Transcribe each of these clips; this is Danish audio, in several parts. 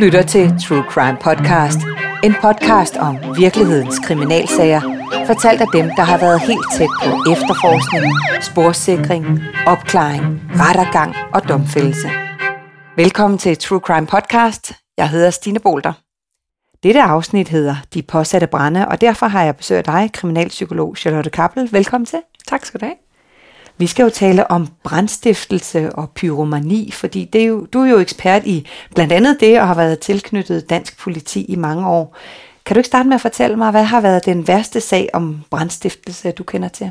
lytter til True Crime Podcast. En podcast om virkelighedens kriminalsager, fortalt af dem, der har været helt tæt på efterforskning, sporsikring, opklaring, rettergang og domfældelse. Velkommen til True Crime Podcast. Jeg hedder Stine Bolter. Dette afsnit hedder De påsatte brænde, og derfor har jeg besøgt dig, kriminalpsykolog Charlotte Kappel. Velkommen til. Tak skal du have. Vi skal jo tale om brandstiftelse og pyromani, fordi det er jo, du er jo ekspert i blandt andet det, og har været tilknyttet dansk politi i mange år. Kan du ikke starte med at fortælle mig, hvad har været den værste sag om brandstiftelse, du kender til?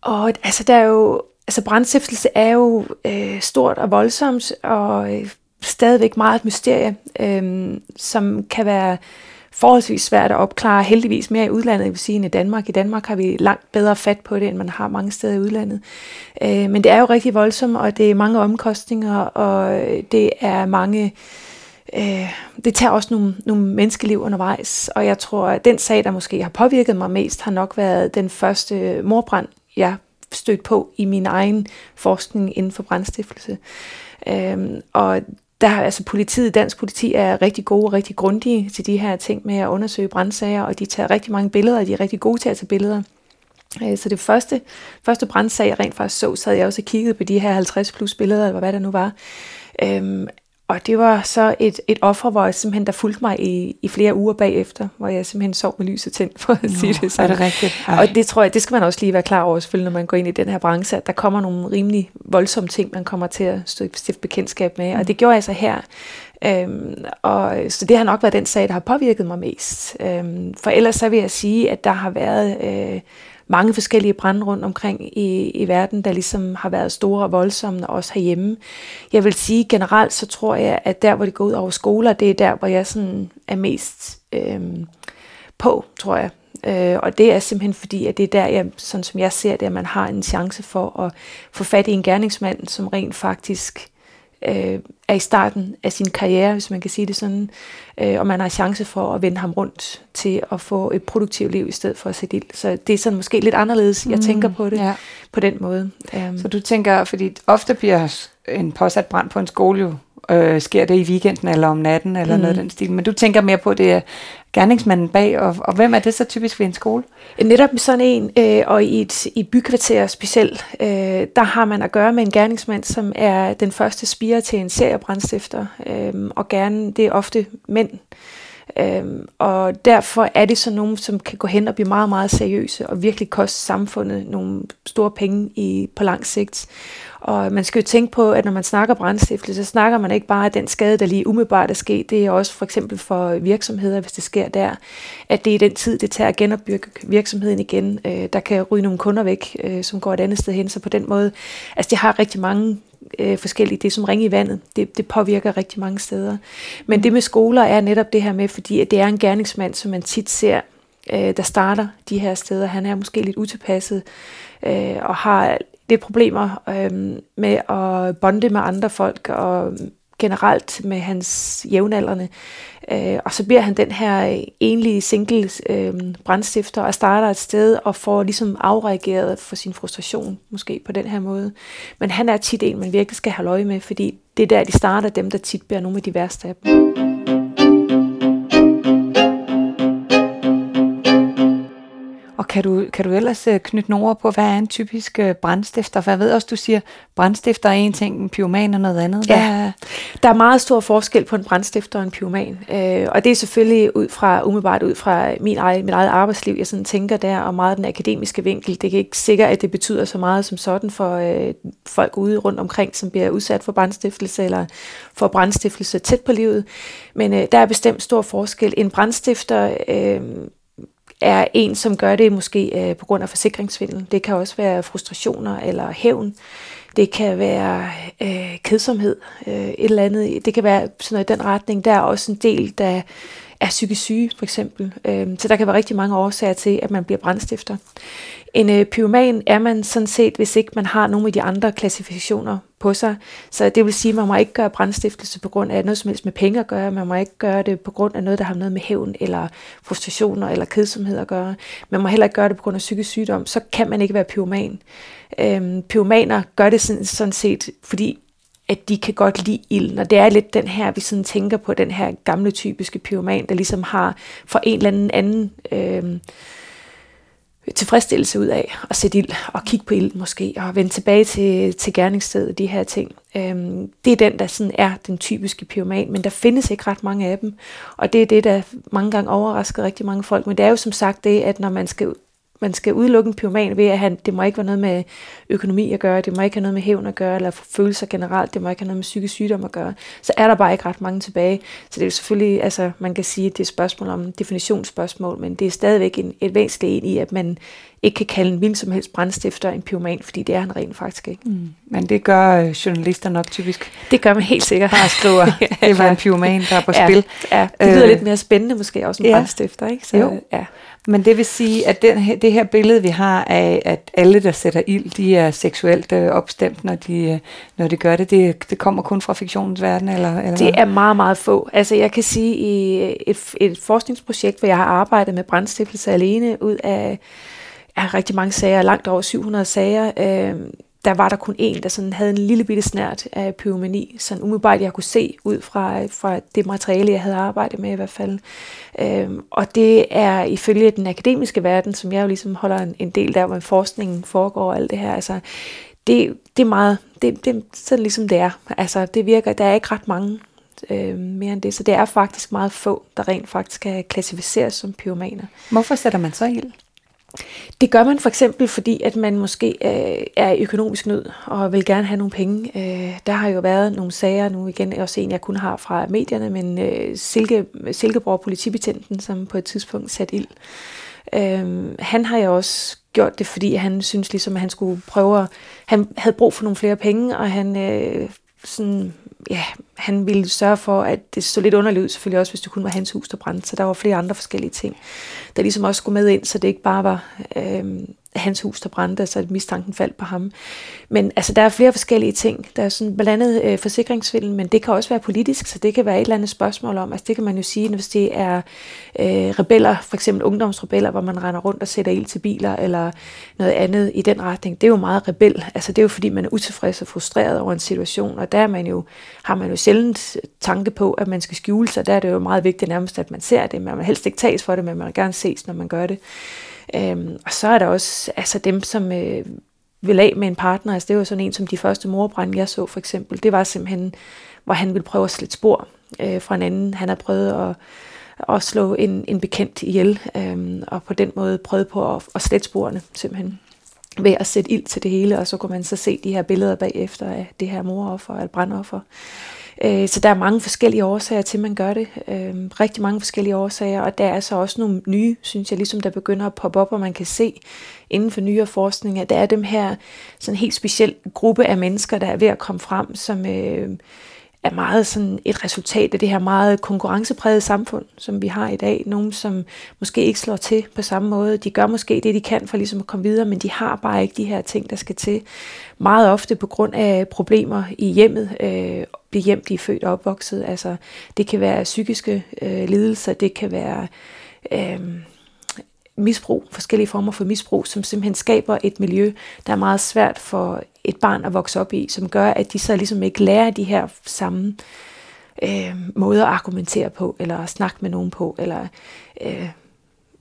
Og altså, der er jo, altså brandstiftelse er jo øh, stort og voldsomt, og øh, stadigvæk meget et mysterie, øh, som kan være forholdsvis svært at opklare, heldigvis mere i udlandet, jeg vil sige, end i Danmark. I Danmark har vi langt bedre fat på det, end man har mange steder i udlandet. Øh, men det er jo rigtig voldsomt, og det er mange omkostninger, og det er mange... Øh, det tager også nogle, nogle menneskeliv undervejs, og jeg tror, at den sag, der måske har påvirket mig mest, har nok været den første morbrand, jeg stødt på i min egen forskning inden for brandstiftelse. Øhm, og der altså politiet, dansk politi er rigtig gode og rigtig grundige til de her ting med at undersøge brandsager, og de tager rigtig mange billeder, og de er rigtig gode til at tage billeder. Øh, så det første, første brandsag, jeg rent faktisk så, så havde jeg også kigget på de her 50 plus billeder, eller hvad der nu var. Øhm, og det var så et, et offer, hvor jeg simpelthen, der fulgte mig i, i flere uger bagefter, hvor jeg simpelthen sov med lyset tændt, for at Nå, sige det sådan. Er det rigtigt? Ej. Og det tror jeg, det skal man også lige være klar over, selvfølgelig, når man går ind i den her branche, at der kommer nogle rimelig voldsomme ting, man kommer til at stå i bekendtskab med. Mm. Og det gjorde jeg så her. Øhm, og, så det har nok været den sag, der har påvirket mig mest. Øhm, for ellers så vil jeg sige, at der har været... Øh, mange forskellige brænde rundt omkring i, i verden, der ligesom har været store og voldsomme, også herhjemme. Jeg vil sige generelt, så tror jeg, at der, hvor det går ud over skoler, det er der, hvor jeg sådan er mest øh, på, tror jeg. Øh, og det er simpelthen fordi, at det er der, jeg, sådan som jeg ser det, at man har en chance for at få fat i en gerningsmand, som rent faktisk øh, er i starten af sin karriere, hvis man kan sige det sådan, øh, og man har chance for at vende ham rundt til at få et produktivt liv i stedet for at sætte ild. Så det er sådan måske lidt anderledes, jeg mm, tænker på det ja. på den måde. Um. Så du tænker, fordi ofte bliver en påsat brand på en skole jo øh, sker det i weekenden eller om natten eller mm. noget af den stil. Men du tænker mere på, det er gerningsmanden bag, og, og hvem er det så typisk ved en skole? Netop med sådan en, øh, og i et i bykvarter specielt, øh, der har man at gøre med en gerningsmand, som er den første spire til en seriebrandstifter, øh, og gerne, det er ofte mænd. Øhm, og derfor er det så nogen, som kan gå hen og blive meget, meget seriøse og virkelig koste samfundet nogle store penge i, på lang sigt. Og man skal jo tænke på, at når man snakker brandstiftelse, så snakker man ikke bare af den skade, der lige umiddelbart er sket. Det er også for eksempel for virksomheder, hvis det sker der, at det er den tid, det tager at genopbygge virksomheden igen. Øh, der kan ryge nogle kunder væk, øh, som går et andet sted hen. Så på den måde, altså det har rigtig mange øh, forskelligt. det er som ringe i vandet, det, det påvirker rigtig mange steder. Men mm. det med skoler er netop det her med, fordi at det er en gerningsmand, som man tit ser, øh, der starter de her steder. Han er måske lidt utilpasset øh, og har lidt problemer øh, med at bonde med andre folk og generelt med hans jævnaldrende. Øh, og så bliver han den her enlige single øh, brandstifter og starter et sted og får ligesom afreageret for sin frustration, måske på den her måde. Men han er tit en, man virkelig skal have øje med, fordi det er der, de starter, dem der tit bliver nogle af de værste af dem. Kan du, kan du ellers øh, knytte nogle ord på, hvad er en typisk øh, brandstifter? For jeg ved også, du siger, brandstifter er en ting, en pyroman er noget andet. Hvad ja, der er meget stor forskel på en brandstifter og en pyroman. Øh, og det er selvfølgelig ud fra, umiddelbart ud fra min egen, mit eget arbejdsliv, jeg sådan tænker der, og meget den akademiske vinkel. Det er ikke sikkert, at det betyder så meget som sådan for øh, folk ude rundt omkring, som bliver udsat for brandstiftelse eller for brandstiftelse tæt på livet. Men øh, der er bestemt stor forskel. En brandstifter... Øh, er en, som gør det måske øh, på grund af forsikringsvindel. Det kan også være frustrationer eller hævn. Det kan være øh, kedsomhed, øh, et eller andet. Det kan være sådan noget i den retning. Der er også en del, der er psykisk syge, for eksempel. Øh, så der kan være rigtig mange årsager til, at man bliver brandstifter. En øh, pyroman er man sådan set, hvis ikke man har nogle af de andre klassifikationer på sig. Så det vil sige, at man må ikke gøre brandstiftelse på grund af noget som helst med penge at gøre. Man må ikke gøre det på grund af noget, der har noget med hævn eller frustrationer eller kedsomhed at gøre. Man må heller ikke gøre det på grund af psykisk sygdom. Så kan man ikke være pyroman. Øhm, pyromaner gør det sådan, sådan set, fordi at de kan godt lide ilden. Og det er lidt den her, vi sådan tænker på, den her gamle typiske pyroman, der ligesom har for en eller anden anden øh, tilfredsstillelse ud af at sætte ild og kigge på ild måske, og vende tilbage til, til gerningsstedet, de her ting. Øhm, det er den, der sådan er den typiske pyroman, men der findes ikke ret mange af dem, og det er det, der mange gange overrasker rigtig mange folk. Men det er jo som sagt det, at når man skal man skal udelukke en pyroman ved, at han, det må ikke være noget med økonomi at gøre, det må ikke have noget med hævn at gøre, eller følelser generelt, det må ikke have noget med psykisk sygdom at gøre, så er der bare ikke ret mange tilbage. Så det er jo selvfølgelig, altså man kan sige, at det er et spørgsmål om definitionsspørgsmål, men det er stadigvæk en, et væsentligt en i, at man ikke kan kalde en hvilken som helst brændstifter en pyroman, fordi det er han rent faktisk ikke. Mm. Men det gør øh, journalister nok typisk. Det gør man helt sikkert. Bare skriver, det var en pyroman, der er på ja, spil. Ja, det lyder øh, lidt mere spændende måske også en ja. brændstifter, ikke? Så, jo. Ja. Men det vil sige, at den her, det her billede, vi har af, at alle, der sætter ild, de er seksuelt øh, opstemt, når de, øh, når de gør det, det, det kommer kun fra fiktionens verden? Eller, eller det hvad? er meget, meget få. Altså jeg kan sige, i et, et forskningsprojekt, hvor jeg har arbejdet med brændstiftelse alene ud af, af rigtig mange sager, langt over 700 sager, øh, der var der kun en, der sådan havde en lille bitte snært af pyromani, sådan umiddelbart jeg kunne se ud fra, fra det materiale, jeg havde arbejdet med i hvert fald. Øhm, og det er ifølge den akademiske verden, som jeg jo ligesom holder en, en del der, hvor forskningen foregår og alt det her, altså det, det er meget, det, det sådan ligesom det er. Altså det virker, der er ikke ret mange øh, mere end det, så det er faktisk meget få, der rent faktisk kan klassificeres som pyromaner. Hvorfor sætter man så ild? Det gør man for eksempel, fordi at man måske øh, er i økonomisk nød og vil gerne have nogle penge. Øh, der har jo været nogle sager nu igen, også en jeg kun har fra medierne, men øh, Silke, Silkeborg politibetjenten, som på et tidspunkt satte ild. Øh, han har jo også gjort det, fordi han synes ligesom, at han skulle prøve at, han havde brug for nogle flere penge, og han øh, sådan ja, han ville sørge for, at det så lidt underligt ud, selvfølgelig også, hvis det kun var hans hus, der brændte. Så der var flere andre forskellige ting, der ligesom også skulle med ind, så det ikke bare var øh, hans hus, der brændte, så at mistanken faldt på ham. Men altså, der er flere forskellige ting. Der er sådan blandt andet øh, forsikringsvindel, men det kan også være politisk, så det kan være et eller andet spørgsmål om, altså det kan man jo sige, hvis det er øh, rebeller, for eksempel ungdomsrebeller, hvor man render rundt og sætter ild til biler, eller noget andet i den retning. Det er jo meget rebel. Altså det er jo fordi, man er utilfreds og frustreret over en situation, og der er man jo, har man jo sjældent tanke på, at man skal skjule sig. Der er det jo meget vigtigt nærmest, at man ser det, men man helst ikke tages for det, men man vil gerne ses, når man gør det. Øhm, og så er der også altså dem, som øh, vil af med en partner. Altså det var sådan en som de første morbrænde, jeg så for eksempel. Det var simpelthen, hvor han ville prøve at slette spor øh, fra en anden. Han har prøvet at, at slå en, en bekendt ihjel, øh, og på den måde prøvet på at, at slette sporene simpelthen ved at sætte ild til det hele, og så kunne man så se de her billeder bagefter af det her moroffer eller brandoffer. Øh, så der er mange forskellige årsager til, at man gør det. Øh, rigtig mange forskellige årsager, og der er så også nogle nye, synes jeg, ligesom der begynder at poppe op, og man kan se inden for nyere forskning, at der er dem her sådan helt speciel gruppe af mennesker, der er ved at komme frem, som øh, er meget sådan et resultat af det her meget konkurrenceprægede samfund, som vi har i dag. Nogle, som måske ikke slår til på samme måde. De gør måske det, de kan for ligesom at komme videre, men de har bare ikke de her ting, der skal til. Meget ofte på grund af problemer i hjemmet, øh, det hjem, de er født og opvokset. Altså, det kan være psykiske øh, lidelser, det kan være... Øh, misbrug, forskellige former for misbrug, som simpelthen skaber et miljø, der er meget svært for et barn at vokse op i, som gør, at de så ligesom ikke lærer de her samme øh, måder at argumentere på, eller at snakke med nogen på, eller øh,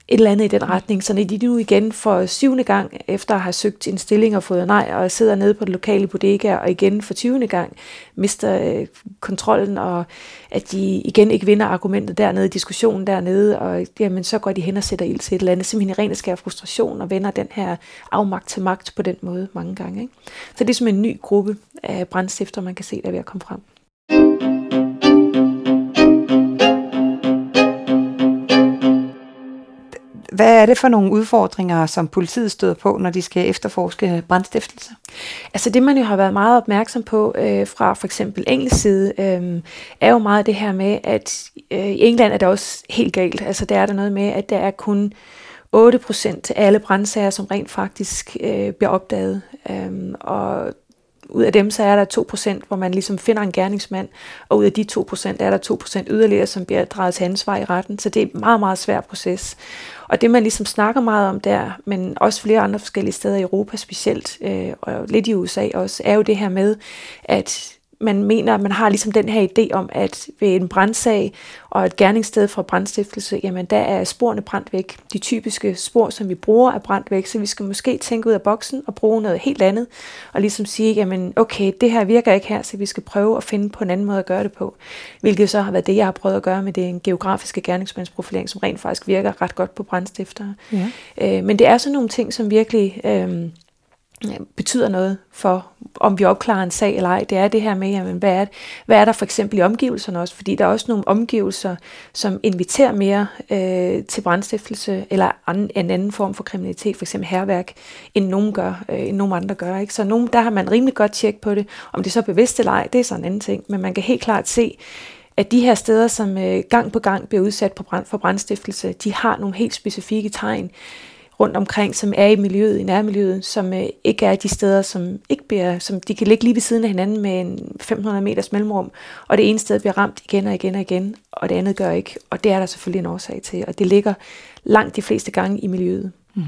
et eller andet i den retning. Så når de nu igen for syvende gang, efter at have søgt en stilling og fået nej, og sidder nede på det lokale bodega, og igen for 20. gang mister øh, kontrollen, og at de igen ikke vinder argumentet dernede, diskussionen dernede, og jamen, så går de hen og sætter ild til et eller andet, simpelthen i ren skær frustration, og vender den her afmagt til magt på den måde mange gange. Ikke? Så det er som en ny gruppe af brændstifter, man kan se, der er ved at komme frem. Hvad er det for nogle udfordringer, som politiet støder på, når de skal efterforske brandstiftelse? Altså det, man jo har været meget opmærksom på øh, fra for eksempel engelsk side, øh, er jo meget det her med, at øh, i England er det også helt galt. Altså der er der noget med, at der er kun 8% af alle brandsager, som rent faktisk øh, bliver opdaget. Øh, og ud af dem, så er der 2%, hvor man ligesom finder en gerningsmand, og ud af de 2% er der 2% yderligere, som bliver drejet til ansvar i retten. Så det er en meget, meget svær proces. Og det, man ligesom snakker meget om der, men også flere andre forskellige steder i Europa specielt, øh, og lidt i USA også, er jo det her med, at man mener, at man har ligesom den her idé om, at ved en brandsag og et gerningssted for brandstiftelse, jamen der er sporene brændt væk. De typiske spor, som vi bruger, er brændt væk, så vi skal måske tænke ud af boksen og bruge noget helt andet, og ligesom sige, jamen okay, det her virker ikke her, så vi skal prøve at finde på en anden måde at gøre det på. Hvilket så har været det, jeg har prøvet at gøre med det geografiske gerningsmandsprofilering, som rent faktisk virker ret godt på brandstiftere. Ja. Øh, men det er sådan nogle ting, som virkelig... Øh, betyder noget for, om vi opklarer en sag eller ej. Det er det her med, jamen, hvad, er, hvad er der for eksempel i omgivelserne også? Fordi der er også nogle omgivelser, som inviterer mere øh, til brandstiftelse eller anden, en anden form for kriminalitet, for eksempel herværk, end nogen gør, øh, end nogen andre gør. Ikke? Så nogen, der har man rimelig godt tjek på det. Om det så bevidst eller ej, det er så en anden ting. Men man kan helt klart se, at de her steder, som øh, gang på gang bliver udsat på brand, for brandstiftelse, de har nogle helt specifikke tegn rundt omkring, som er i miljøet, i nærmiljøet, som øh, ikke er de steder, som ikke bliver, som de kan ligge lige ved siden af hinanden med en 1500 meters mellemrum, og det ene sted bliver ramt igen og igen og igen, og det andet gør ikke, og det er der selvfølgelig en årsag til, og det ligger langt de fleste gange i miljøet. Mm.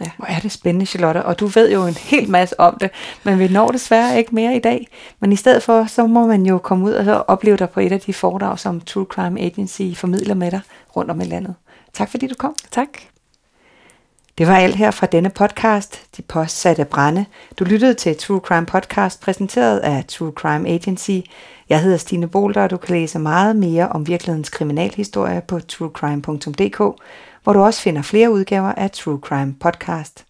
Ja. Hvor er det spændende, Charlotte, og du ved jo en hel masse om det, men vi når desværre ikke mere i dag. Men i stedet for, så må man jo komme ud og så opleve dig på et af de foredrag, som True Crime Agency formidler med dig rundt om i landet. Tak fordi du kom. Tak. Det var alt her fra denne podcast, De Påsatte Brænde. Du lyttede til True Crime Podcast, præsenteret af True Crime Agency. Jeg hedder Stine Bolter, og du kan læse meget mere om virkelighedens kriminalhistorie på truecrime.dk, hvor du også finder flere udgaver af True Crime Podcast.